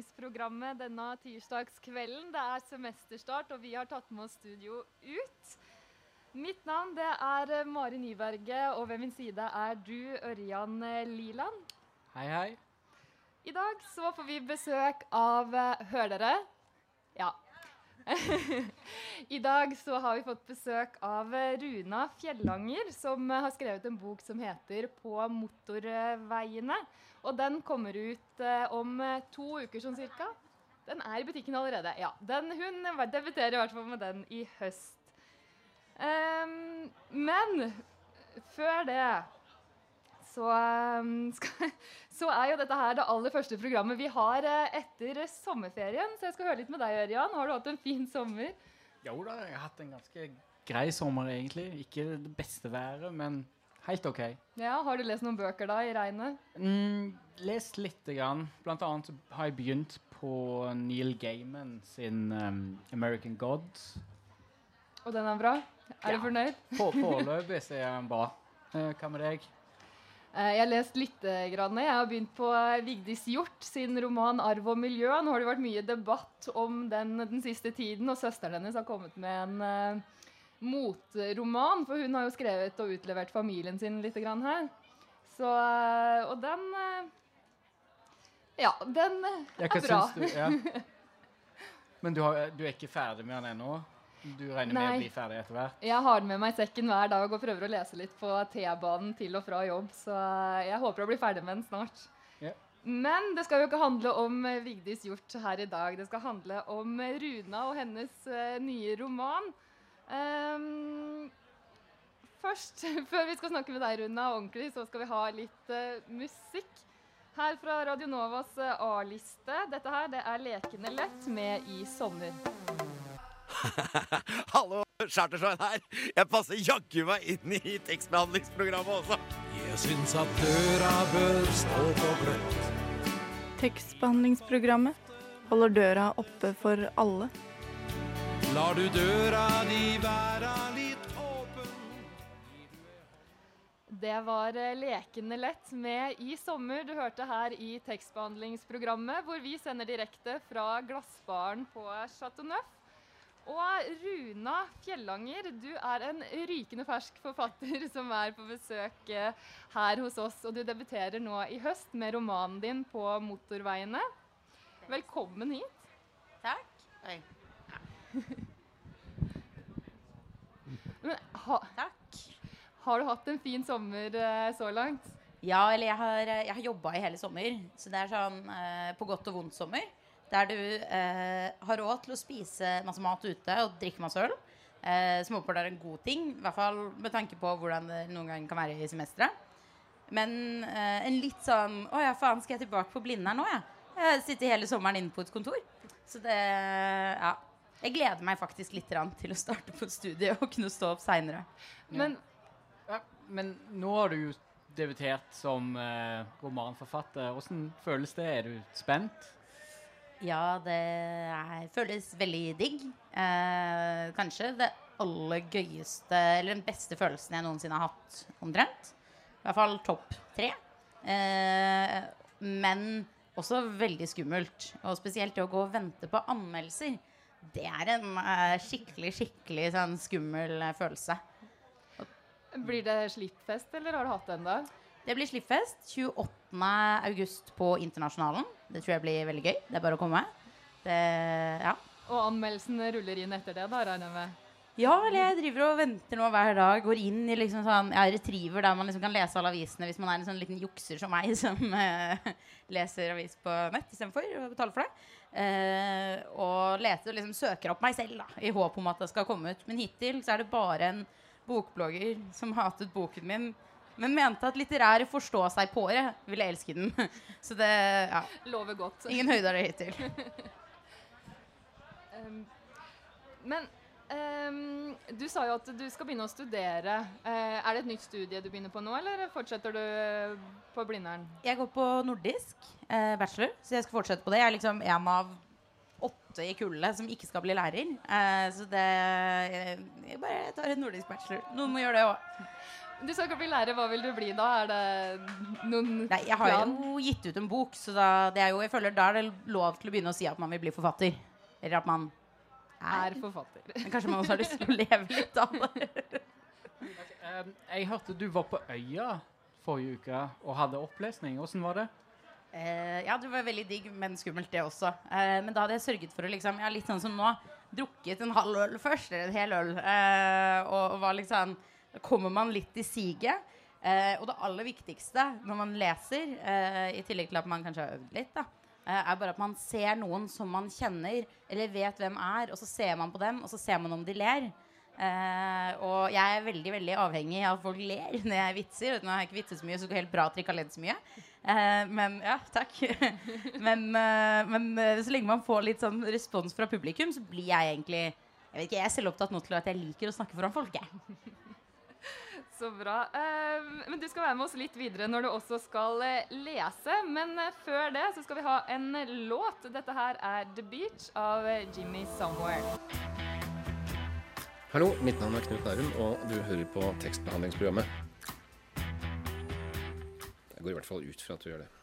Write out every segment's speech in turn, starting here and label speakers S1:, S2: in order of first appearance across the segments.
S1: Tekstbehandlingsprogrammet denne tirsdagskvelden. Det er semesterstart, og vi har tatt med oss studio ut. Mitt navn det er eh, Mari Nyberget, og ved min side er du, Ørjan eh, Liland.
S2: Hei, hei.
S1: I dag så får vi besøk av Hør Hører dere? Ja. I dag så har vi fått besøk av Runa Fjellanger, som har skrevet en bok som heter 'På motorveiene'. Og den kommer ut eh, om eh, to uker sånn cirka. Den er i butikken allerede. Ja, den, Hun debuterer i hvert fall med den i høst. Um, men før det så, ehm, skal, så er jo dette her det aller første programmet vi har eh, etter sommerferien. Så jeg skal høre litt med deg, Ørjan. Har du hatt en fin sommer?
S2: Jo da, jeg har hatt en ganske grei sommer, egentlig. Ikke det beste været, men helt OK.
S1: Ja, Har du lest noen bøker da, i regnet?
S2: Mm, lest lite grann. Blant annet har jeg begynt på Neil Gaiman sin um, American Gods.
S1: Og den er bra? Er
S2: Ja.
S1: du fornøyd?
S2: Foreløpig er den bra. Eh, hva med deg?
S1: Eh, Jeg har lest litt. Grann. Jeg har begynt på eh, Vigdis Hjort sin roman 'Arv og miljø'. Nå har det vært mye debatt om den den siste tiden, og søsteren hennes har kommet med en uh, motroman, for hun har jo skrevet og utlevert familien sin litt grann her. Så, uh, og den uh, Ja, den eh, er bra.
S2: du? Ja. Men du, har, du er ikke ferdig med den ennå? Du regner med
S1: Nei.
S2: å bli ferdig etter hvert?
S1: Jeg har den med meg i sekken hver dag og prøver å lese litt på T-banen til og fra jobb, så eh, jeg håper å bli ferdig med den snart.
S2: Yeah.
S1: Men det skal jo ikke handle om eh, Vigdis Hjort her i dag. Det skal handle om eh, Runa og hennes uh, nye roman. Um, først, før vi skal snakke med deg, Runa, ordentlig, så skal vi ha litt uh, musikk. Her fra Radio Novas A-liste. Dette her det er Lekende lett med I sommer.
S3: Hallo, Chartersveien her. Jeg passer jaggu meg inn i tekstbehandlingsprogrammet også.
S4: Jeg syns at døra bør stå på gløtt.
S5: Tekstbehandlingsprogrammet holder døra oppe for alle.
S4: Lar du døra di være litt åpen?
S1: Det var eh, lekende lett med I sommer. Du hørte her i tekstbehandlingsprogrammet, hvor vi sender direkte fra glassbaren på Chateau Neuf. Og Runa Fjellanger, du er en rykende fersk forfatter som er på besøk eh, her hos oss. Og du debuterer nå i høst med romanen din 'På motorveiene'. Velkommen hit.
S6: Takk. Oi.
S1: Men, ha,
S6: Takk.
S1: har du hatt en fin sommer eh, så langt?
S6: Ja, eller jeg har, jeg har jobba i hele sommer. Så det er sånn eh, på godt og vondt sommer. Der du eh, har råd til å spise masse mat ute og drikke masse øl. Eh, som er en god ting. I hvert fall med tanke på hvordan det noen ganger kan være i semesteret. Men eh, en litt sånn Å ja, faen, skal jeg tilbake på Blindern nå, jeg? Jeg sitter hele sommeren inne på et kontor. Så det Ja. Jeg gleder meg faktisk litt til å starte på studiet og kunne stå opp seinere.
S1: Men
S2: Ja, men nå har du jo debutert som eh, romanforfatter. Hvordan føles det? Er du spent?
S6: Ja, det er, føles veldig digg. Eh, kanskje det aller gøyeste, eller den beste følelsen jeg noensinne har hatt, omtrent. I hvert fall topp tre. Eh, men også veldig skummelt. Og spesielt det å gå og vente på anmeldelser. Det er en eh, skikkelig, skikkelig sånn skummel eh, følelse.
S1: blir det slippfest, eller har du hatt det ennå?
S6: Det blir slippfest 28. august på Internasjonalen. Det tror jeg blir veldig gøy. Det er bare å komme. Det, ja.
S1: Og anmeldelsen ruller inn etter det, da, regner jeg med?
S6: Ja, eller jeg driver og venter nå hver dag. Går inn i liksom sånn ja, retriever der man liksom kan lese alle avisene hvis man er en sånn liten jukser som meg som uh, leser avis på nett istedenfor å betale for det. Uh, og leter og liksom søker opp meg selv da, i håp om at det skal komme ut. Men hittil så er det bare en bokblogger som hatet boken min men mente at litterære forstå seg på det ville elske den. Så det ja,
S1: Lover godt.
S6: ingen høyder hittil.
S1: Um, men um, du sa jo at du skal begynne å studere. Uh, er det et nytt studie du begynner på nå, eller fortsetter du eh, på Blindern?
S6: Jeg går på nordisk uh, bachelor, så jeg skal fortsette på det. Jeg er liksom en av åtte i kullet som ikke skal bli lærer. Uh, så det jeg, jeg bare tar en nordisk bachelor. Noen må gjøre det òg.
S1: Du skal ikke bli lærer, hva vil du bli da? Er det noen
S6: Nei, jeg har
S1: plan?
S6: jo gitt ut en bok, så da, det er jo, jeg føler da er det lov til å begynne å si at man vil bli forfatter. Eller at man
S1: Er
S6: er
S1: forfatter.
S6: Men kanskje man også har lyst til å leve litt av det.
S2: Um, jeg hørte du var på Øya forrige uke og hadde opplesning. Åssen var det?
S6: Eh, ja, det var veldig digg, men skummelt det også. Eh, men da hadde jeg sørget for å liksom, ja, litt sånn som nå, drukket en halv øl først, eller en hel øl. Eh, og, og var liksom Da kommer man litt i siget. Eh, og det aller viktigste når man leser, eh, i tillegg til at man kanskje har øvd litt, da, eh, er bare at man ser noen som man kjenner, eller vet hvem er, og så ser man på dem, og så ser man om de ler. Eh, og jeg er veldig veldig avhengig av at folk ler når jeg vitser. Nå har jeg ikke vitset så mye, så det går helt bra at dere ikke har ledd så mye. Eh, men ja, takk. men, eh, men så lenge man får litt sånn respons fra publikum, så blir jeg egentlig Jeg vet ikke, jeg er selv opptatt nå til at jeg liker å snakke foran folk.
S1: Så bra. Eh, men du skal være med oss litt videre når du også skal eh, lese. Men eh, før det så skal vi ha en låt. Dette her er The Beach av Jimmy Somewhere.
S7: Hallo, mitt navn er Knut Nærum, og du hører på tekstbehandlingsprogrammet. Jeg går i hvert fall ut fra at du gjør det.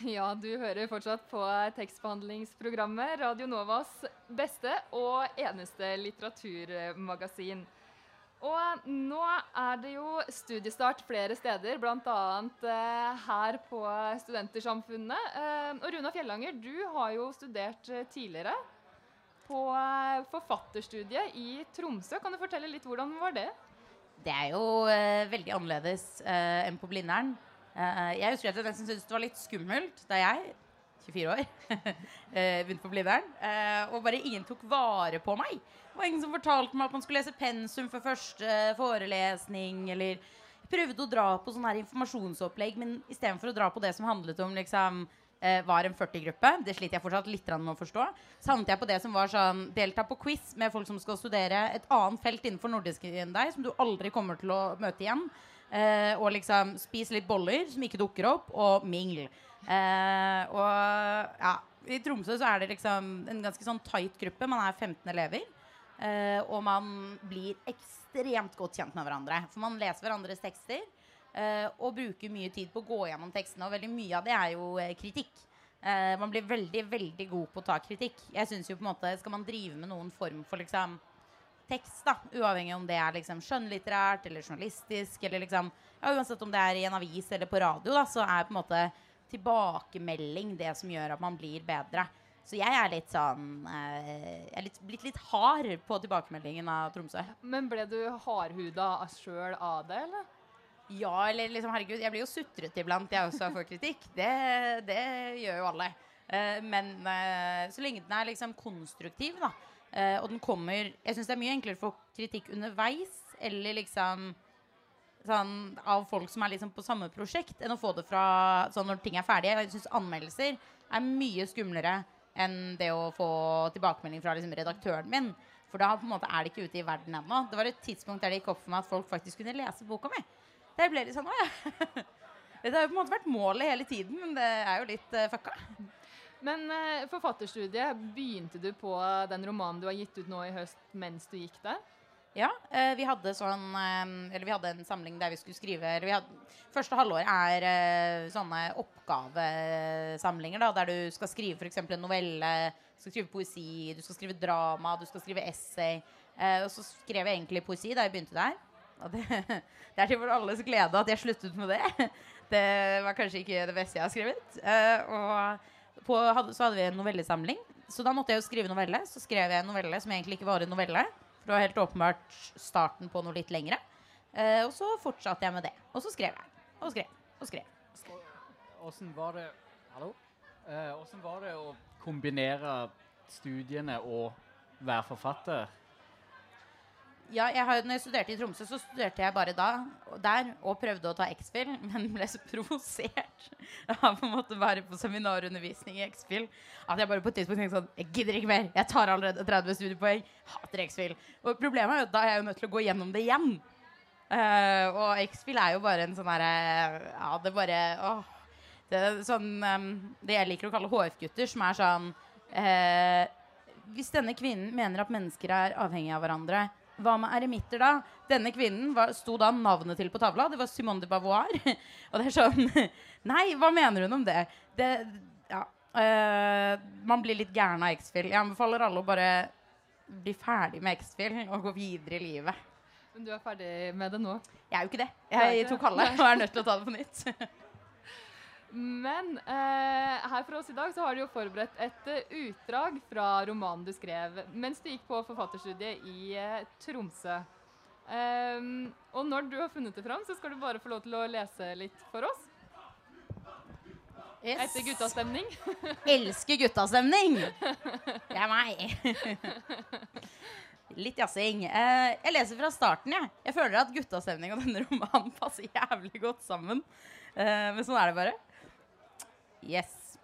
S1: Ja, du hører fortsatt på tekstbehandlingsprogrammet Radio Novas beste og eneste litteraturmagasin. Og nå er det jo studiestart flere steder, bl.a. Eh, her på Studentersamfunnet. Eh, og Runa Fjellanger, du har jo studert eh, tidligere på forfatterstudiet i Tromsø. Kan du fortelle litt hvordan var det?
S6: Det er jo uh, veldig annerledes uh, enn på Blindern. Uh, jeg husker at jeg nesten syntes det var litt skummelt da jeg, 24 år, eh, begynte på Blindern. eh, og bare ingen tok vare på meg. Det var ingen som fortalte meg at man skulle lese pensum for første forelesning, eller jeg prøvde å dra på sånn her informasjonsopplegg, men istedenfor å dra på det som handlet om liksom eh, var en 40-gruppe. Det sliter jeg fortsatt litt med å forstå. Så havnet jeg på det som var sånn delta på quiz med folk som skal studere et annet felt innenfor nordisk enn deg, som du aldri kommer til å møte igjen. Eh, og liksom spis litt boller som ikke dukker opp, og mingl. Eh, og ja, i Tromsø så er det liksom en ganske sånn tight gruppe. Man er 15 elever. Eh, og man blir ekstremt godt kjent med hverandre. For man leser hverandres tekster. eh, og bruker mye tid på å gå gjennom tekstene. Og veldig mye av det er jo eh, kritikk. Eh, man blir veldig veldig god på å ta kritikk. Jeg synes jo på en måte Skal man drive med noen form for liksom tekst, da uavhengig om det er liksom skjønnlitterært eller journalistisk, eller liksom ja, uansett om det er i en avis eller på radio, da, så er på en måte tilbakemelding det som gjør at man blir bedre. Så jeg er litt sånn eh, Jeg er litt, blitt litt hard på tilbakemeldingen av Tromsø.
S1: Men ble du hardhuda sjøl av det, eller?
S6: Ja, eller liksom, herregud, jeg blir jo sutret iblant, jeg også får kritikk. Det, det gjør jo alle. Eh, men eh, så lenge den er liksom konstruktiv, da, eh, og den kommer Jeg syns det er mye enklere å få kritikk underveis, eller liksom sånn av folk som er liksom på samme prosjekt, enn å få det fra sånn når ting er ferdige. Jeg syns anmeldelser er mye skumlere enn det å få tilbakemelding fra liksom, redaktøren min. For da måte er det ikke ute i verden ennå. Det var et tidspunkt der det gikk opp for meg at folk faktisk kunne lese boka mi. Der ble det sånn ja. Dette har jo på en måte vært målet hele tiden, men det er jo litt uh, fucka.
S1: Men uh, forfatterstudiet, begynte du på den romanen du har gitt ut nå i høst mens du gikk der?
S6: Ja, eh, vi hadde sånn eh, vi hadde en samling der vi skulle skrive vi hadde, Første halvår er eh, sånne oppgavesamlinger, da, der du skal skrive f.eks. en novelle, du skal skrive poesi, du skal skrive drama, du skal skrive essay. Og så skrev jeg egentlig poesi da jeg begynte der. Og det, det er til vår alles glede at jeg sluttet med det. Det var kanskje ikke det beste jeg har skrevet. Og på, så hadde vi en novellesamling. Så da måtte jeg jo skrive novelle. Så skrev jeg en novelle som egentlig ikke var en novelle. Det var helt åpenbart starten på noe litt lengre. Eh, og så fortsatte jeg med det. Og så skrev jeg. Og skrev. Og skrev.
S2: Åssen var det Hallo? Eh, Åssen var det å kombinere studiene og være forfatter?
S6: Ja, jeg har, når jeg studerte i Tromsø, så studerte jeg bare da, der og prøvde å ta X-Fill, men ble så provosert av på en måte å på seminarundervisning i X-Fill at jeg bare på et tidspunkt tenkte sånn Jeg gidder ikke mer. Jeg tar allerede 30 studiepoeng. Hater X-Fill. Og problemet er jo at da er jeg jo nødt til å gå gjennom det igjen. Uh, og X-Fill er jo bare en sånn herre Ja, det bare åh, Det sånn um, Det jeg liker å kalle HF-gutter, som er sånn uh, Hvis denne kvinnen mener at mennesker er avhengige av hverandre, hva med eremitter da? Denne kvinnen var, sto da navnet til på tavla. Det var Simone de Beauvoir. og det er sånn Nei, hva mener hun om det? det ja. eh, man blir litt gæren av X-Fill. Jeg anbefaler alle å bare bli ferdig med X-Fill og gå videre i livet.
S1: Men du er ferdig med det nå?
S6: Jeg er jo ikke det. Jeg tok halve og er nødt til å ta det på nytt.
S1: Men eh, her for oss i dag så har du jo forberedt et eh, utdrag fra romanen du skrev mens du gikk på forfatterstudiet i eh, Tromsø. Eh, og når du har funnet det fram, så skal du bare få lov til å lese litt for oss.
S6: Yes.
S1: Etter guttastemning.
S6: Elsker guttastemning! Det er meg. Litt jazzing. Eh, jeg leser fra starten, jeg. Jeg føler at guttastemning og denne romanen passer jævlig godt sammen. Eh, men sånn er det bare. Yes.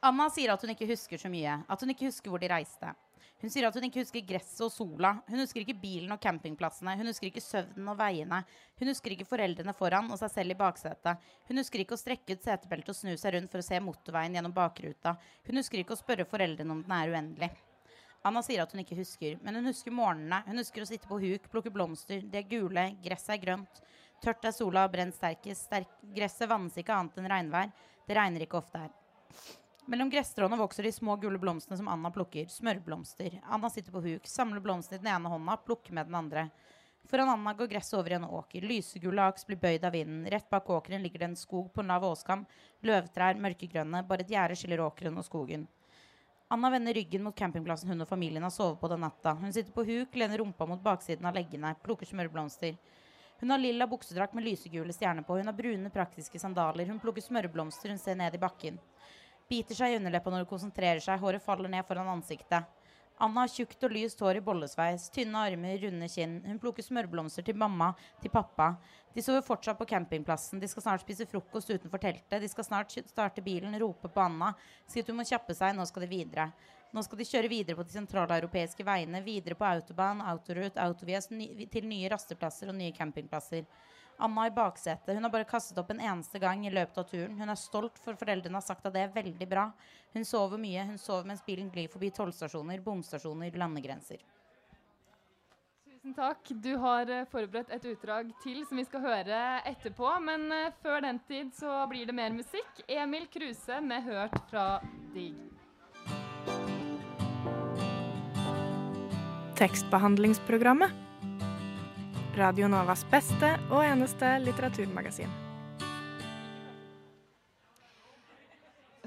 S6: Anna sier at hun ikke husker så mye. At hun ikke husker hvor de reiste. Hun sier at hun ikke husker gresset og sola. Hun husker ikke bilen og campingplassene. Hun husker ikke søvnen og veiene. Hun husker ikke foreldrene foran og seg selv i baksetet. Hun husker ikke å strekke ut setebeltet og snu seg rundt for å se motorveien gjennom bakruta. Hun husker ikke å spørre foreldrene om den er uendelig. Anna sier at hun ikke husker, men hun husker morgenene. Hun husker å sitte på huk, plukke blomster. De er gule, gresset er grønt. Tørt er sola og brent sterkest. Sterk gresset vannes ikke annet enn regnvær. Det regner ikke ofte her. Mellom gresstråene vokser de små gule blomstene som Anna plukker. Smørblomster. Anna sitter på huk, samler blomstene i den ene hånda, plukker med den andre. Foran Anna går gresset over i en åker. Lysegule aks blir bøyd av vinden. Rett bak åkeren ligger det en skog på en lav åskam. Løvtrær, mørkegrønne. Bare et gjerde skiller åkeren og skogen. Anna vender ryggen mot campingplassen hun og familien har sovet på den natta. Hun sitter på huk, lener rumpa mot baksiden av leggene, plukker smørblomster. Hun har lilla buksedrakt med lysegule stjerner på. Hun har brune, praktiske sandaler. Hun plukker smørblomster. Hun ser ned i bakken. Biter seg i underleppa når hun konsentrerer seg. Håret faller ned foran ansiktet. Anna har tjukt og lyst hår i bollesveis, tynne armer, runde kinn. Hun plukker smørblomster til mamma, til pappa. De sover fortsatt på campingplassen. De skal snart spise frokost utenfor teltet. De skal snart starte bilen, rope på Anna. Si at hun må kjappe seg, nå skal de videre. Nå skal de kjøre videre på de sentraleuropeiske veiene, videre på autobahn, autorute, autovies, ny, til nye rasteplasser og nye campingplasser. Anna i baksetet. Hun har bare kastet opp en eneste gang i løpet av turen. Hun er stolt, for foreldrene har sagt at det er veldig bra. Hun sover mye. Hun sover mens bilen glir forbi tollstasjoner, bomstasjoner, landegrenser.
S1: Tusen takk. Du har eh, forberedt et utdrag til som vi skal høre etterpå. Men eh, før den tid så blir det mer musikk. Emil Kruse med 'Hørt fra Dig'.
S5: Tekstbehandlingsprogrammet. Radio Novas beste og eneste litteraturmagasin.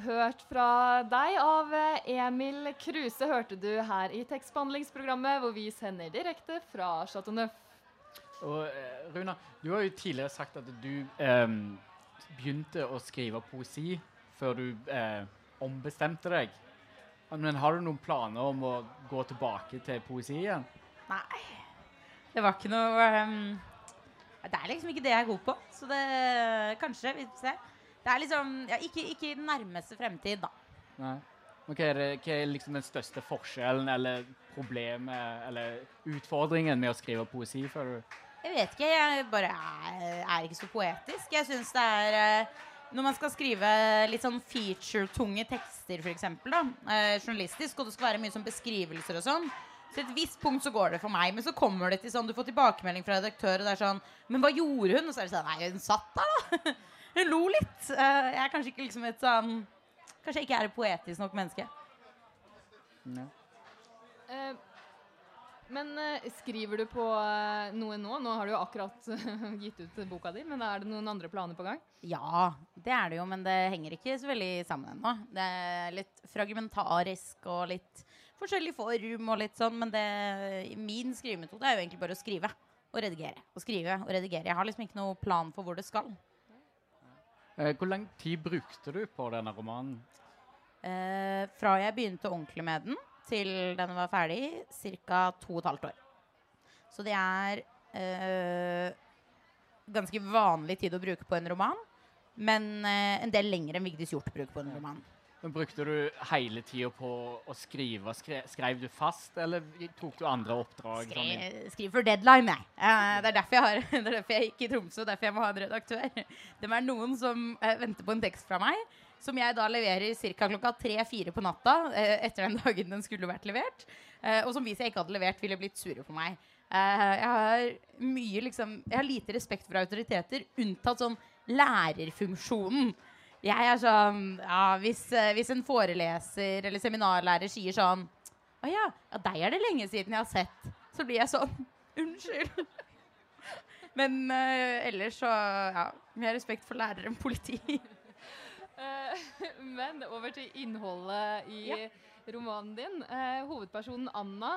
S1: Hørt fra deg av Emil Kruse hørte du her i tekstbehandlingsprogrammet, hvor vi sender direkte fra Chateau Neuf.
S2: Og eh, Runa, du har jo tidligere sagt at du eh, begynte å skrive poesi før du eh, ombestemte deg. Men har du noen planer om å gå tilbake til poesi igjen?
S6: Nei. Det var ikke noe um, Det er liksom ikke det jeg er god på. Så det Kanskje. Vi får se. Det er liksom ja, ikke, ikke i den nærmeste fremtid, da.
S2: Nei. Men Hva er, det, hva er liksom den største forskjellen eller problemet eller utfordringen med å skrive poesi, føler du?
S6: Jeg vet ikke. Jeg bare er, er ikke så poetisk. Jeg syns det er eh, Når man skal skrive litt sånn feature-tunge tekster, for eksempel, da, eh, journalistisk, og det skal være mye sånn beskrivelser og sånn til et visst punkt så går det for meg, men så kommer det til sånn Du får tilbakemelding fra redaktør, og det er sånn Men hva gjorde hun? Og så er det sånn Nei, hun satt der, da. Hun lo litt. Eh, jeg er kanskje ikke liksom et sånn Kanskje jeg ikke er et poetisk nok menneske.
S2: Ja.
S1: Eh, men eh, skriver du på eh, noe nå? Nå har du jo akkurat gitt ut boka di, men er det noen andre planer på gang?
S6: Ja, det er det jo, men det henger ikke så veldig sammen ennå. Det er litt fragmentarisk og litt forskjellig form og litt sånn, men det, min skrivemetode er jo egentlig bare å skrive og redigere. Og skrive og redigere. Jeg har liksom ikke noen plan for hvor det skal.
S2: Eh, hvor lang tid brukte du på denne romanen?
S6: Eh, fra jeg begynte ordentlig med den, til den var ferdig, ca. to og et halvt år. Så det er øh, ganske vanlig tid å bruke på en roman. Men øh, en del lenger enn Vigdis Hjorth bruker på en roman.
S2: Men Brukte du hele tida på å skrive? Skre, skrev du fast, eller tok du andre oppdrag? sånn
S6: Skri, skriv for deadline, jeg. Uh, det, er derfor jeg har, det er derfor jeg gikk i Tromsø, og derfor jeg må ha en redaktør. Det er noen som uh, venter på en tekst fra meg, som jeg da leverer ca. klokka tre-fire på natta eh, etter den dagen den skulle vært levert. Eh, og som hvis jeg ikke hadde levert, ville blitt sure på meg. Eh, jeg har mye liksom Jeg har lite respekt for autoriteter, unntatt sånn lærerfunksjonen. Jeg er sånn Ja, hvis, hvis en foreleser eller seminarlærer sier sånn Å ja, ja, deg er det lenge siden jeg har sett. Så blir jeg sånn Unnskyld. Men uh, ellers så Ja. mye respekt for lærere enn politi.
S1: Eh, Men over til innholdet i romanen din. Eh, hovedpersonen Anna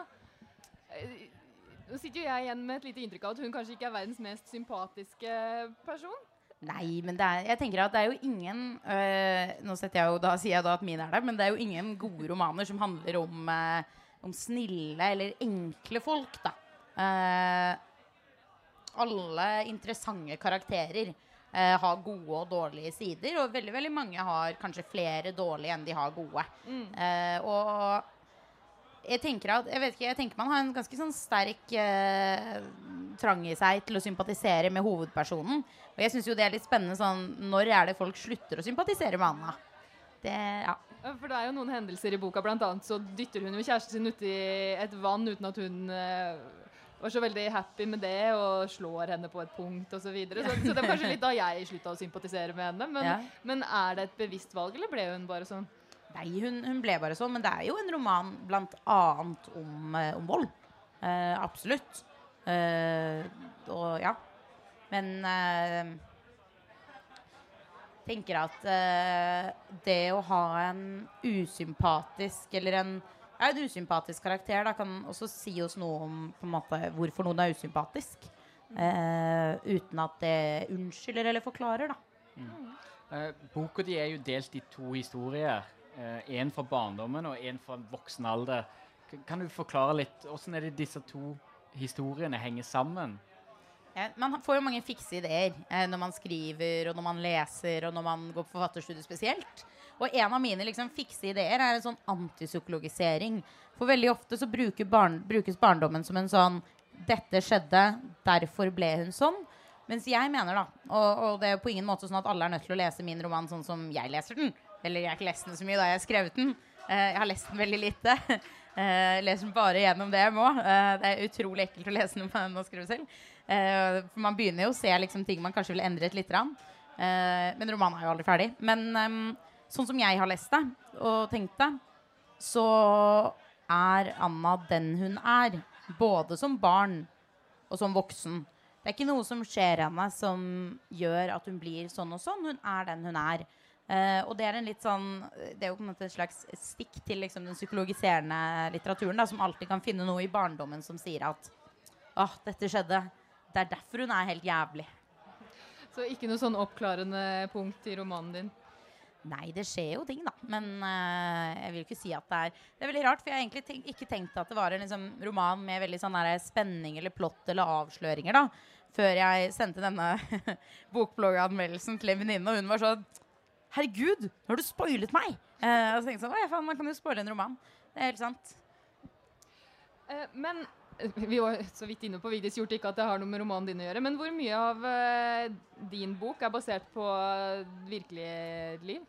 S1: eh, Nå sitter jo jeg igjen med et lite inntrykk av at hun kanskje ikke er verdens mest sympatiske person.
S6: Nei, men det er, jeg tenker at det er jo ingen øh, Nå jeg jo, da sier jeg da at min er det, men det er jo ingen gode romaner som handler om, øh, om snille eller enkle folk, da. Uh, alle interessante karakterer eh, har gode og dårlige sider, og veldig veldig mange har kanskje flere dårlige enn de har gode. Eh, og jeg tenker at Jeg vet ikke, jeg tenker man har en ganske sånn sterk eh, trang i seg til å sympatisere med hovedpersonen. Og jeg syns jo det er litt spennende sånn Når er det folk slutter å sympatisere med Anna? Det, ja.
S1: For det er jo noen hendelser i boka, annet så dytter hun jo kjæresten sin uti et vann uten at hun eh, var så veldig happy med det, og slår henne på et punkt osv. Så, videre. så Så det var kanskje litt da jeg slutta å sympatisere med henne. Men,
S6: Ja.
S1: men er det et bevisst valg, eller ble hun bare sånn?
S6: Nei, hun, hun ble bare sånn. Men det er jo en roman blant annet om, eh, om vold. Eh, absolutt. Eh, og ja. Men eh, tenker at eh, det å ha en usympatisk eller en ja, en usympatisk karakter da, kan også si oss noe om måte, hvorfor noen er usympatisk. Eh, uten at det unnskylder eller forklarer, da.
S2: Eh, boka di er jo delt i to historier. Én fra barndommen og én fra voksen alder. Kan du forklare litt hvordan er det disse to historiene henger sammen?
S6: Man får jo mange fikse ideer eh, når man skriver, og når man leser, og når man går på forfatterstudiet spesielt. Og en av mine liksom, fikse ideer er en sånn antipsykologisering. For veldig ofte så barn, brukes barndommen som en sånn 'Dette skjedde, derfor ble hun sånn'. Mens jeg mener, da, og, og det er på ingen måte sånn at alle er nødt til å lese min roman sånn som jeg leser den. Eller jeg har ikke lest den så mye da jeg har skrevet den. Eh, jeg har lest den veldig lite. Jeg leser den bare gjennom det jeg må. Eh, det er utrolig ekkelt å lese noe man har skrevet selv. Eh, for man begynner jo å se liksom, ting man kanskje vil endret litt. Eh, men romanen er jo aldri ferdig. Men ehm, sånn som jeg har lest det og tenkt det, så er Anna den hun er. Både som barn og som voksen. Det er ikke noe som skjer henne som gjør at hun blir sånn og sånn. Hun er den hun er. Eh, og det er en litt sånn Det er jo en et slags stikk til liksom, den psykologiserende litteraturen, da, som alltid kan finne noe i barndommen som sier at Åh, dette skjedde. Det er derfor hun er helt jævlig.
S1: Så ikke noe sånn oppklarende punkt i romanen din.
S6: Nei, det skjer jo ting, da. Men uh, jeg vil ikke si at det er Det er veldig rart, for jeg har egentlig tenk, ikke tenkt at det var en liksom, roman med veldig sånn der spenning eller plott eller avsløringer, da. Før jeg sendte denne bokblogganmeldelsen til en venninne, og hun var sånn Herregud, nå har du spoilet meg! Uh, og så tenkte jeg sånn ja, faen, man kan jo spoile en roman. Det er helt sant.
S1: Uh, men vi var så vidt inne på Vigdis Hjort, ikke at det har noe med romanen din å gjøre. Men hvor mye av uh, din bok er basert på virkelig liv?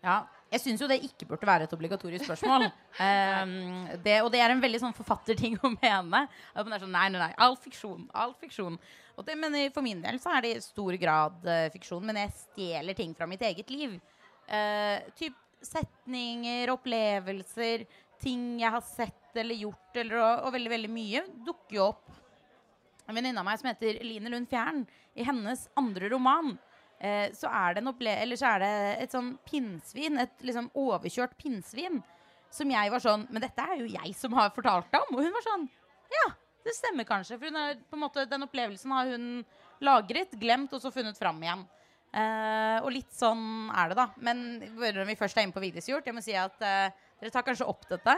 S6: Ja, jeg syns jo det ikke burde være et obligatorisk spørsmål. Um, det, og det er en veldig sånn forfatterting å mene. At man er sånn, nei, nei, nei, all fiksjon. all fiksjon. Og det, men for min del så er det i stor grad uh, fiksjon. Men jeg stjeler ting fra mitt eget liv. Uh, typ setninger, opplevelser, ting jeg har sett eller gjort, eller, og, og veldig, veldig mye dukker jo opp. En venninne av meg som heter Line Lund Fjern, i hennes andre roman eh, så er så er det et sånn pinnsvin, et liksom overkjørt pinnsvin, som jeg var sånn Men dette er jo jeg som har fortalt deg om. Og hun var sånn Ja, det stemmer kanskje. For er, måte, den opplevelsen har hun lagret, glemt og så funnet fram igjen. Eh, og litt sånn er det, da. Men når vi først er inne på Vigdis Hjorth, jeg må si at eh, dere tar kanskje opp dette.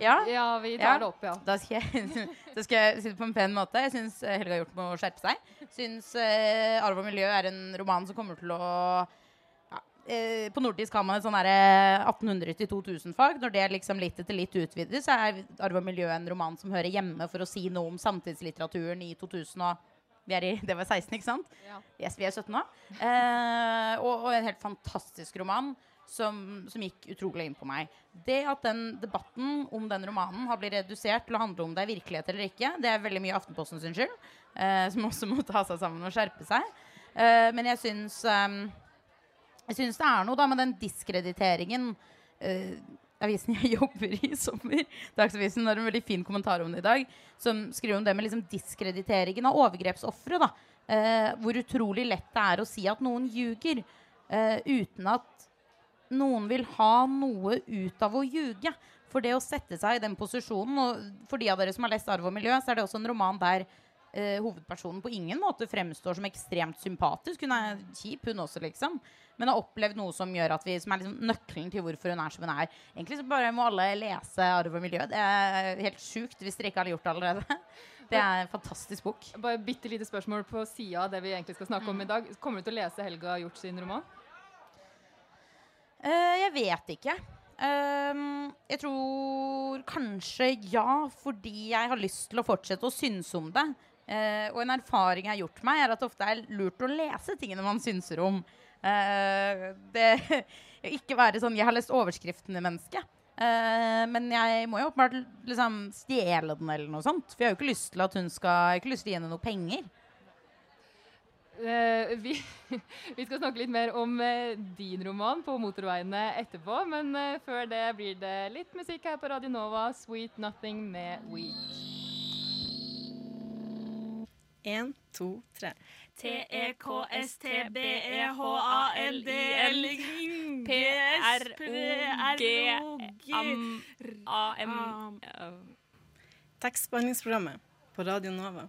S6: Ja?
S1: ja vi tar
S6: Ja.
S1: det opp, ja.
S6: Da skal jeg, da skal jeg si det på en pen måte. Jeg syns Helga Hjort må skjerpe seg. Syns eh, Arv og miljø er en roman som kommer til å ja, eh, På nordisk har man et sånn derre 1800-2000-fag. Når det liksom litt etter litt utvides, så er Arv og miljø en roman som hører hjemme for å si noe om samtidslitteraturen i 2000 og vi er i, Det var 16, ikke sant?
S1: Ja.
S6: Yes, vi er 17 nå. Eh, og, og en helt fantastisk roman som, som gikk utrolig inn på meg. Det at den debatten om den romanen har blitt redusert til å handle om det er virkelighet eller ikke, det er veldig mye Aftenposten sin skyld, eh, som også må ta seg sammen og skjerpe seg. Eh, men jeg syns eh, jeg syns det er noe da med den diskrediteringen eh, Avisen jeg jobber i i sommer, Dagsavisen, har en veldig fin kommentar om det i dag, som skriver om det med liksom diskrediteringen av overgrepsofre. da. Eh, hvor utrolig lett det er å si at noen ljuger, eh, uten at noen vil ha noe ut av å ljuge. For det å sette seg i den posisjonen, og for de av dere som har lest 'Arv og miljø', så er det også en roman der eh, hovedpersonen på ingen måte fremstår som ekstremt sympatisk. Hun er kjip, hun også, liksom. Men har opplevd noe som gjør at vi, som er liksom nøkkelen til hvorfor hun er som hun er. Egentlig så bare må alle lese 'Arv og miljø'. Det er helt sjukt hvis dere ikke har gjort det allerede. Det er en fantastisk bok.
S1: Bare bitte lite spørsmål på sida av det vi egentlig skal snakke om i dag. Kommer du til å lese Helga Hjort sin roman?
S6: Eh, jeg vet ikke. Ehm, jeg tror kanskje ja, fordi jeg har lyst til å fortsette å synes om det. Eh, og en erfaring jeg har gjort meg, er at det ofte er lurt å lese tingene man synser om. Eh, det Ikke være sånn 'jeg har lest overskriftene'-menneske. Uh, men jeg må jo åpenbart liksom stjele den, eller noe sånt. For jeg har jo ikke lyst til at hun skal Jeg har ikke lyst til å gi henne noe penger.
S1: Eh, vi, vi skal snakke litt mer om eh, din roman på motorveiene etterpå, men eh, før det blir det litt musikk her på Radio Nova. 'Sweet Nothing' med Week.
S8: En, to, tre.
S9: P-R-O-G-A-M
S8: Tekstbehandlingsprogrammet på Radio Nova.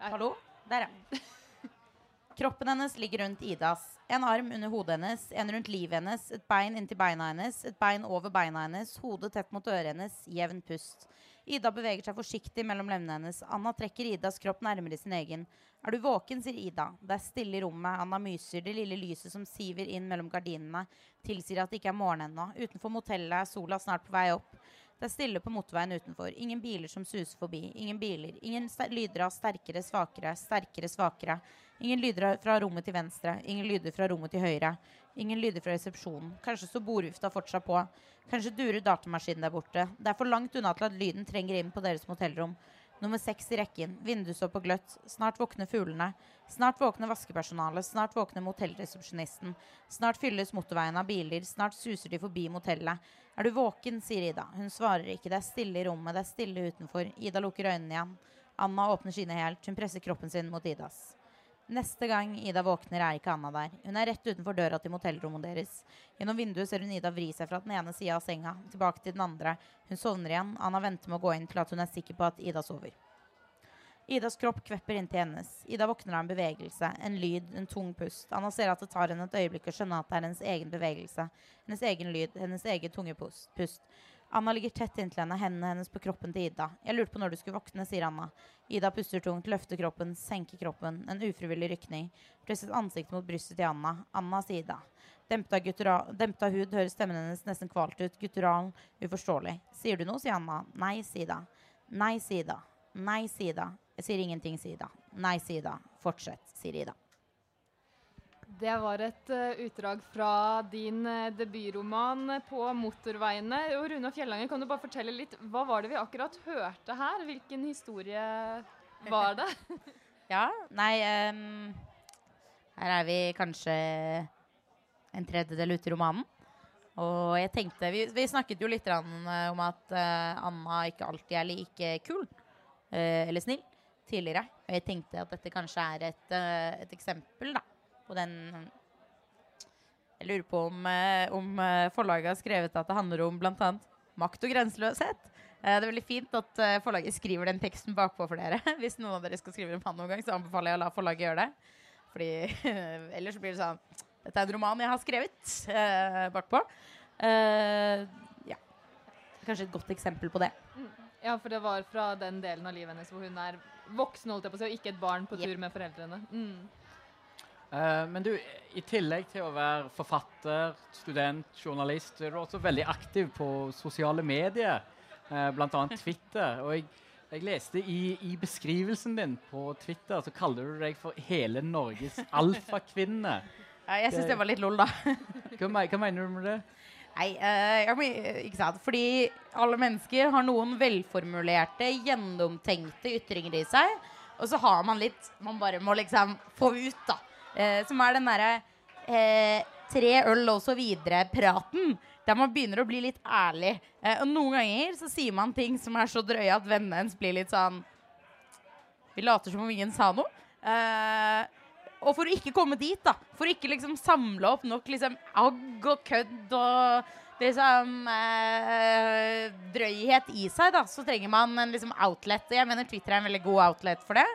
S6: Hallo? Der, ja. Kroppen hennes ligger rundt Idas. En arm under hodet hennes, en rundt livet hennes, et bein inntil beina hennes, et bein over beina hennes, hodet tett mot øret hennes, jevn pust. Ida beveger seg forsiktig mellom lemmene hennes. Anna trekker Idas kropp nærmere sin egen. Er du våken, sier Ida. Det er stille i rommet. Anna myser. Det lille lyset som siver inn mellom gardinene, tilsier at det ikke er morgen ennå. Utenfor motellet er sola snart på vei opp. Det er stille på motorveien utenfor. Ingen biler som suser forbi. Ingen biler. Ingen lyder av sterkere, svakere, sterkere, svakere. Ingen lyder fra rommet til venstre. Ingen lyder fra rommet til høyre. Ingen lyder fra resepsjonen. Kanskje står bordvifta fortsatt på. Kanskje durer datamaskinen der borte. Det er for langt unna til at lyden trenger inn på deres motellrom. Nummer seks i rekken. Vinduet står på gløtt. Snart våkner fuglene. Snart våkner vaskepersonalet. Snart våkner motellresepsjonisten. Snart fylles motorveien av biler. Snart suser de forbi motellet. Er du våken, sier Ida. Hun svarer ikke. Det er stille i rommet. Det er stille utenfor. Ida lukker øynene igjen. Anna åpner sine helt. Hun presser kroppen sin mot Idas. Neste gang Ida våkner, er ikke Anna der. Hun er rett utenfor døra til motellrommet deres. Gjennom vinduet ser hun Ida vri seg fra den ene sida av senga, tilbake til den andre. Hun sovner igjen. Anna venter med å gå inn til at hun er sikker på at Ida sover. Idas kropp kvepper inntil hennes. Ida våkner av en bevegelse, en lyd, en tung pust. Anna ser at det tar henne et øyeblikk å skjønne at det er hennes egen bevegelse, hennes egen lyd, hennes egen tunge pust. Anna ligger tett inntil henne, hendene hennes på kroppen til Ida. Jeg lurte på når du skulle våkne, sier Anna. Ida puster tungt, løfter kroppen, senker kroppen, en ufrivillig rykning. Presset ansiktet mot brystet til Anna. Anna, sier Ida. Dempet av hud høres stemmen hennes nesten kvalt ut. Guttural, uforståelig. Sier du noe, sier Anna. Nei, sier Ida. Nei, sier Ida. Nei, sier Ida. Jeg sier ingenting, sier Ida. Nei, sier Ida. Fortsett, sier Ida.
S1: Det var et eh, utdrag fra din eh, debutroman 'På motorveiene'. Og Runa Fjellanger, kan du bare fortelle litt, hva var det vi akkurat hørte her? Hvilken historie var det?
S6: Ja, nei um, Her er vi kanskje en tredjedel ute i romanen. Og jeg tenkte Vi, vi snakket jo litt eh, om at Anna ikke alltid er like kul eller snill tidligere. Og jeg tenkte at dette kanskje er et, et eksempel da, på den Jeg lurer på om, eh, om eh, forlaget har skrevet at det handler om bl.a. makt og grenseløshet. Eh, Det er veldig fint at forlaget skriver den teksten bakpå for dere. Hvis noen av dere skal skrive en noen gang, så anbefaler jeg å la forlaget gjøre det. Fordi ellers blir det sånn Dette er en roman jeg har skrevet eh, bakpå. Eh, ja. Kanskje et godt eksempel på det.
S1: Ja, for det var fra den delen av livet hennes hvor hun er voksen, holdt jeg på å si, og ikke et barn på tur med foreldrene. Mm.
S2: Eh, men du, i tillegg til å være forfatter, student, journalist, så er du også veldig aktiv på sosiale medier, uh, bl.a. Twitter. Og jeg, jeg leste i, i beskrivelsen din på Twitter, så kaller du deg for hele Norges alfakvinne.
S6: Ja, jeg syns det var litt lol, da.
S2: Hva, hva mener du med det?
S6: Nei, eh, må- ikke sant? Fordi alle mennesker har noen velformulerte, gjennomtenkte ytringer i seg. Og så har man litt man bare må liksom få ut, da. Eh, som er den derre eh, tre øl og så videre-praten. Der man begynner å bli litt ærlig. Eh, og noen ganger så sier man ting som er så drøye at vennene ens blir litt sånn Vi later som om ingen sa noe. Eh, og for å ikke komme dit, da, for å ikke liksom samle opp nok liksom agg og kødd og liksom eh, drøyhet i seg, da, så trenger man en liksom outlet. Og jeg mener Twitter er en veldig god outlet for det.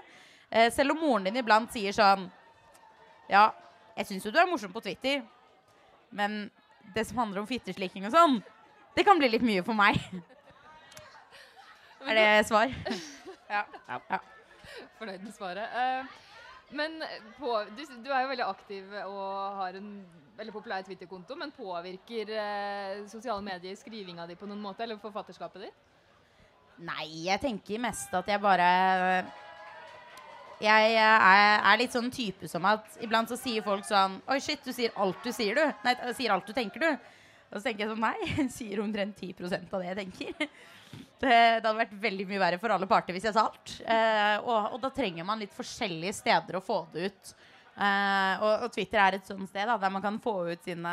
S6: Eh, selv om moren din iblant sier sånn Ja, jeg syns jo du er morsom på Twitter, men det som handler om fitteslikking og sånn, det kan bli litt mye for meg. er det svar? ja. ja.
S1: Fornøyd med svaret. Eh, men på, du, du er jo veldig aktiv og har en veldig populær Twitter-konto, men påvirker eh, sosiale medier skrivinga di på noen måte, eller forfatterskapet ditt?
S6: Nei, jeg tenker mest at jeg bare Jeg er, er litt sånn type som at iblant så sier folk sånn Oi, shit, du sier alt du sier, du. Nei, du sier alt du tenker, du. Og så tenker jeg sånn Nei, jeg sier omtrent 10 av det jeg tenker. Det, det hadde vært veldig mye verre for alle parter hvis jeg sa alt. Eh, og, og da trenger man litt forskjellige steder å få det ut. Eh, og, og Twitter er et sånt sted da, der man kan få ut sine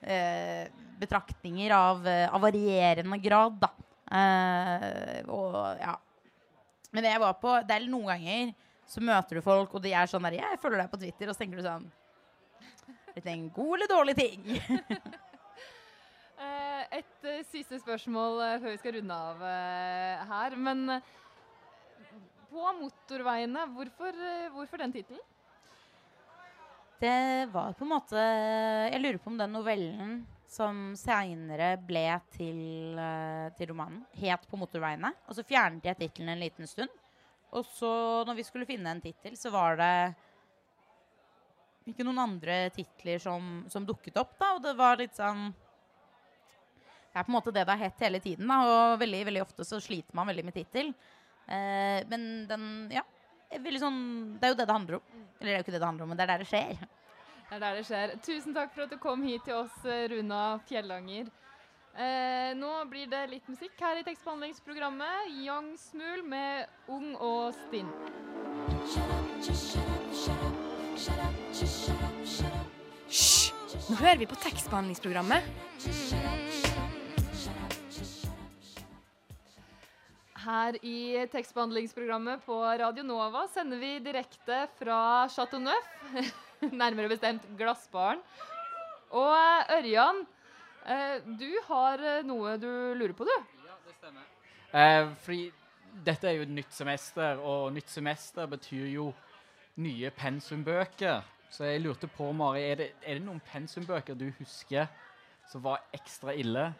S6: eh, betraktninger av, eh, av varierende grad, da. Eh, og ja. Men det jeg var på Det er noen ganger så møter du folk, og de er sånn der 'Jeg følger deg på Twitter', og så tenker du sånn Dette er en god eller dårlig ting?
S1: Eh, et eh, siste spørsmål eh, før vi skal runde av her. Men på motorveiene, hvorfor, hvorfor den tittelen?
S6: Det var på en måte Jeg lurer på om den novellen som seinere ble til, eh, til romanen, het 'På motorveiene'. Og så fjernet jeg tittelen en liten stund. Og så, når vi skulle finne en tittel, så var det ikke noen andre titler som, som dukket opp, da. Og det var litt sånn Det er på en måte det det har hett hele tiden, da. Og veldig, veldig ofte så sliter man veldig med tittel. Eh, men den Ja. sånn, det er jo det det handler om. Eller det er jo ikke det det handler om, men det er der det skjer.
S1: Det er der det skjer. Tusen takk for at du kom hit til oss, eh, Runa Fjellanger. Eh, nå blir det litt musikk her i tekstbehandlingsprogrammet. Young Smul med Ung og stinn.
S5: Hysj! Nå hører vi på tekstbehandlingsprogrammet.
S1: Her i tekstbehandlingsprogrammet på Radio Nova sender vi direkte fra Chateau Neuf, nærmere bestemt Glassbaren. Og Ørjan, eh, du har eh, noe du lurer på, du?
S2: Ja, det Eh, fordi dette er jo et nytt semester, og nytt semester betyr jo nye pensumbøker. Så jeg lurte på, Mari, er det, er det noen pensumbøker du husker som var ekstra ille?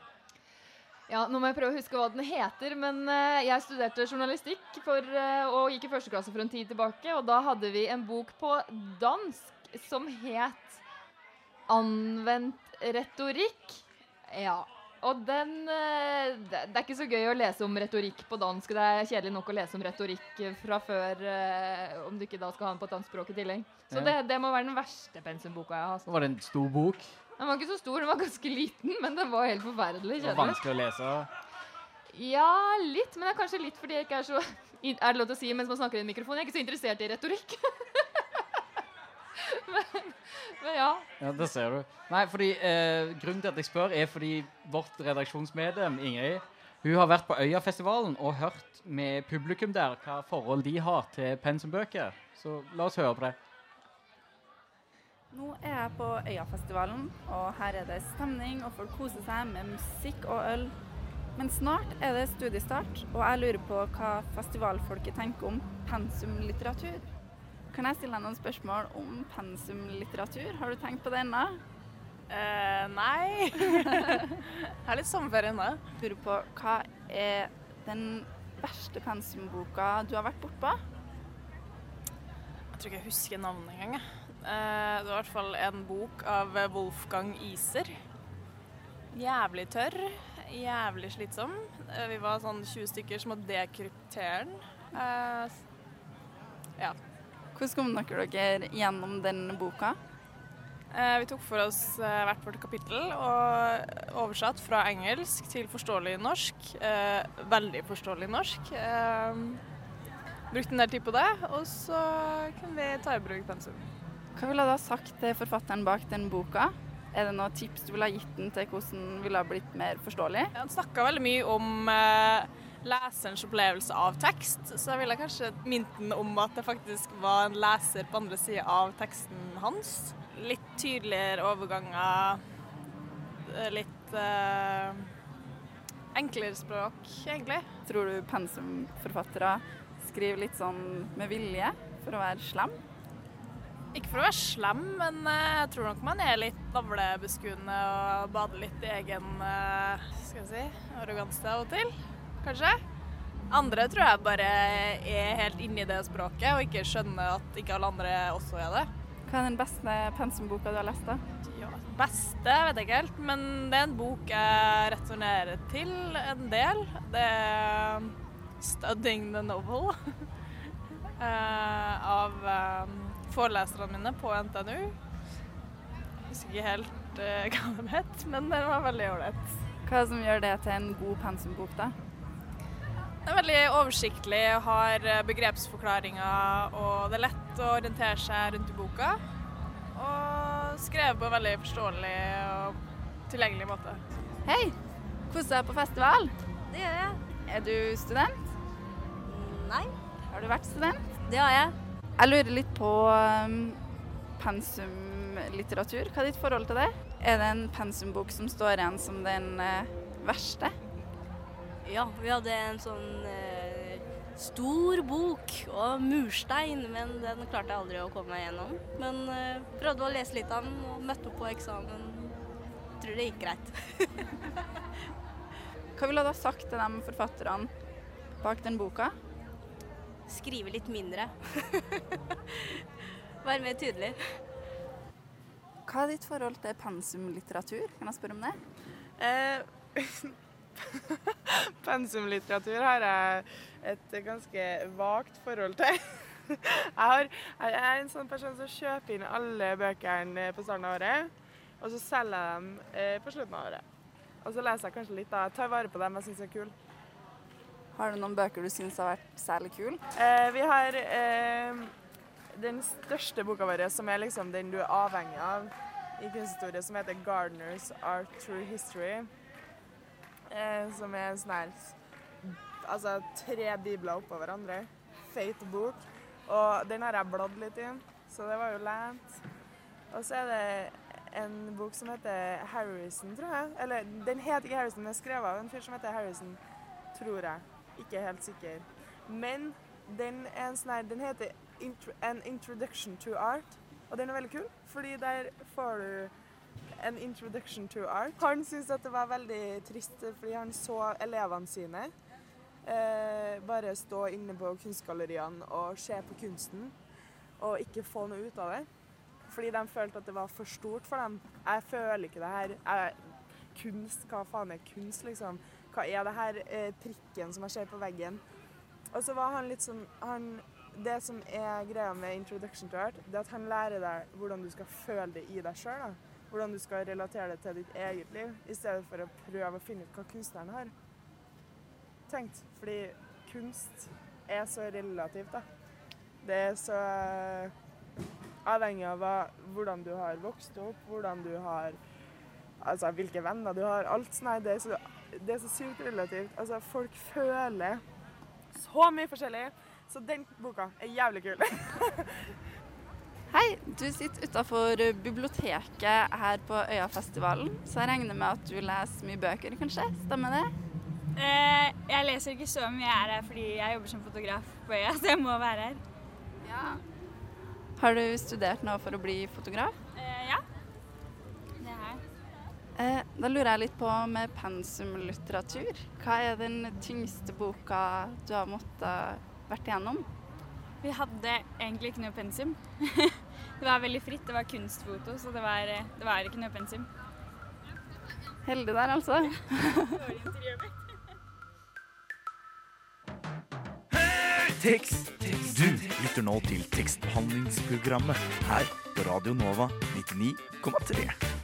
S1: Ja, Nå må jeg prøve å huske hva den heter, men uh, jeg studerte journalistikk for, uh, og gikk i første klasse for en tid tilbake, og da hadde vi en bok på dansk som het Anvendt retorikk. Ja. Og den eh, det, er ikke så gøy å lese om retorikk på dansk. Det er kjedelig nok å lese om retorikk eh, fra før, eh, om du ikke da skal ha den på et annet språk i tillegg. Så det, det må være den verste pensumboka jeg har.
S2: hatt. var det en stor bok.
S1: Den var ikke så stor, den var ganske liten, men den var helt forferdelig kjedelig.
S2: vanskelig å lese.
S1: Ja, litt, men det er kanskje litt fordi jeg ikke er så Er det lov til å si mens man snakker i en mikrofon? Jeg er ikke så interessert i retorikk. men, men ja.
S2: Ja, det ser du. Nei, fordi eh, Grunnen til at jeg spør, er fordi vårt redaksjonsmedlem Ingrid hun har vært på Øyafestivalen og hørt med publikum der hva forhold de har til pensumbøker. Så la oss høre på det.
S10: Nå er jeg på Øyafestivalen, og her er det stemning, og folk koser seg med musikk og øl. Men snart er det studiestart, og jeg lurer på hva festivalfolket tenker om pensumlitteratur. Kan jeg stille deg noen spørsmål om pensumlitteratur? Har du tenkt på det ennå?
S9: Uh, nei. Jeg har litt sommerferie ennå.
S10: Lurer på hva er den verste pensumboka du har vært bortpå?
S9: Jeg tror ikke jeg husker navnet engang. Eh, det var i hvert fall en bok av Wolfgang Iser. Jævlig tørr. Jævlig slitsom. Uh, Vi var sånn 20 stykker som måtte dekryptere den. Uh, ja.
S10: Hvordan kom dere dere gjennom den boka?
S9: Eh, Vi tok for oss eh, hvert vårt kapittel og oversatt fra engelsk til forståelig norsk. Eh, veldig forståelig norsk. Brukte en del tid på det, og så kunne vi ta i bruk pensum.
S10: Hva ville du ha sagt til forfatteren bak den boka? Er det noen tips du ville ha gitt den til hvordan den ville ha blitt mer forståelig?
S9: Han snakka veldig mye om eh, leserens opplevelse av tekst, så jeg ville kanskje minnet den om at det faktisk var en leser på andre sida av teksten hans. Litt tydeligere overganger, eh, litt eh, enklere språk, egentlig.
S10: Tror du pensumforfattere skriver litt sånn med vilje for å være slem?
S9: Ikke for å være slem, men eh, jeg tror nok man er litt navlebeskuende og bader litt i egen eh, skal jeg si, arroganse av og til, kanskje. Andre tror jeg bare er helt inni det språket og ikke skjønner at ikke alle andre også er det.
S10: Hva er den beste pensumboka du har lest? da?
S9: Ja, beste vet jeg ikke helt, men det er en bok jeg returnerer til en del. Det er 'Studying the Novel' eh, av eh, foreleserne mine på NTNU. Jeg husker ikke helt eh, hva den het, men den var veldig ålreit.
S10: Hva er det som gjør det til en god pensumbok, da?
S9: Den er veldig oversiktlig, har eh, begrepsforklaringer, og det er lett å orientere seg rundt i boka. Og skrevet på en veldig forståelig og tilgjengelig måte.
S10: Hei! Koser deg på festival?
S11: Det gjør jeg.
S10: Er du student?
S11: Nei.
S10: Har du vært student?
S11: Det har jeg.
S10: Jeg lurer litt på um, pensumlitteratur. Hva er ditt forhold til det? Er det en pensumbok som står igjen som den eh, verste?
S11: Ja, vi hadde en sånn eh, stor bok og murstein, men den klarte jeg aldri å komme meg gjennom. Men eh, prøvde å lese litt av den og møtte opp på eksamen. Tror det gikk greit.
S10: Hva ville du ha sagt til de forfatterne bak den boka?
S11: Skrive litt mindre. Være mer tydelig.
S10: Hva er ditt forhold til pensumlitteratur? Kan jeg spørre om det?
S12: Eh, pensumlitteratur har jeg et ganske vagt forhold til. Jeg, er en sånn person som kjøper inn alle bøkene på starten av året, og så selger jeg dem eh, på slutten av året. Og så leser jeg kanskje litt, da. Jeg tar vare på dem jeg syns er kule.
S10: Har du noen bøker du syns har vært særlig kule?
S12: Eh, vi har eh, den største boka vår, som er liksom den du er avhengig av i kunsthistorie, som heter 'Gardeners Art Through History'. Eh, som er sånn her Altså tre bibler oppå hverandre. Feit bok. Og den har jeg bladd litt i, så det var jo lent. Og så er det en bok som heter Harrison, tror jeg. Eller den heter ikke Harrison, den er skrevet av en fyr som heter Harrison, tror jeg. Ikke helt sikker. Men den, er en sånn her, den heter An Introduction to Art, og den er veldig kul, fordi der får du en introduction to art. Han syntes at det var veldig trist, fordi han så elevene sine eh, bare stå inne på kunstgalleriene og se på kunsten, og ikke få noe ut av det. Fordi de følte at det var for stort for dem. Jeg føler ikke det her. Jeg, kunst, hva faen er kunst, liksom? Hva er det her eh, prikken som jeg ser på veggen? Og så var han litt sånn han, Det som er greia med Introduction to Art, det er at han lærer deg hvordan du skal føle det i deg sjøl. Hvordan du skal relatere det til ditt eget liv, i stedet for å prøve å finne ut hva kunstneren har tenkt. Fordi kunst er så relativt, da. Det er så eh, avhengig av hvordan du har vokst opp, hvordan du har Altså hvilke venner du har. Alt sånn. Det er så, det er så sykt relativt. Altså, folk føler så mye forskjellig. Så den boka er jævlig kul.
S10: Hei, du sitter utafor biblioteket her på Øyafestivalen, så jeg regner med at du leser mye bøker, kanskje? Stemmer det?
S13: Eh, jeg leser ikke så mye, jeg er her fordi jeg jobber som fotograf på Øya, så jeg må være her.
S10: Ja. Har du studert noe for å bli fotograf?
S13: Eh, ja. Det har jeg.
S10: Eh, da lurer jeg litt på med pensumlitteratur. Hva er den tyngste boka du har måttet vært igjennom?
S13: Vi hadde egentlig ikke noe pensum. det var veldig fritt. Det var kunstfoto, så det var, det var ikke noe pensum.
S10: Heldig der, altså.
S14: Tekst. Du lytter nå til tekstbehandlingsprogrammet her på Radio Nova 99,3.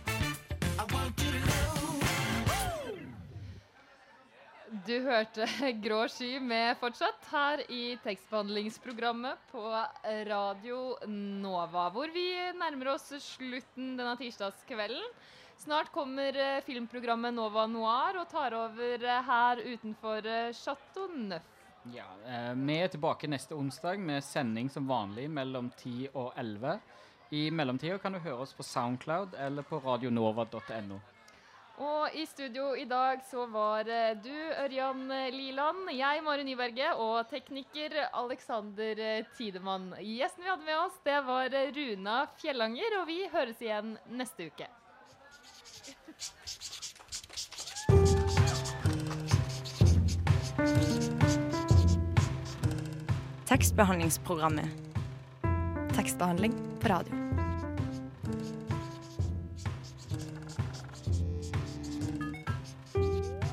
S1: Du hørte Grå sky med fortsatt her i tekstbehandlingsprogrammet på Radio Nova, hvor vi nærmer oss slutten denne tirsdagskvelden. Snart kommer eh, filmprogrammet Nova Noir og tar over eh, her utenfor eh, Chateau Neuf.
S2: Ja, Vi er tilbake neste onsdag med sending som vanlig mellom 10 og 11. I mellomtida kan du høre oss på Soundcloud eller på radionova.no.
S1: Og i studio i dag så var eh, du, Ørjan Liland, jeg, Mari Nyberget, og tekniker Alexander eh, Tidemann. Gjesten vi hadde med oss, det var eh, Runa Fjellanger, og vi høres igjen neste uke.
S5: Tekstbehandlingsprogrammet. Tekstbehandling på radio.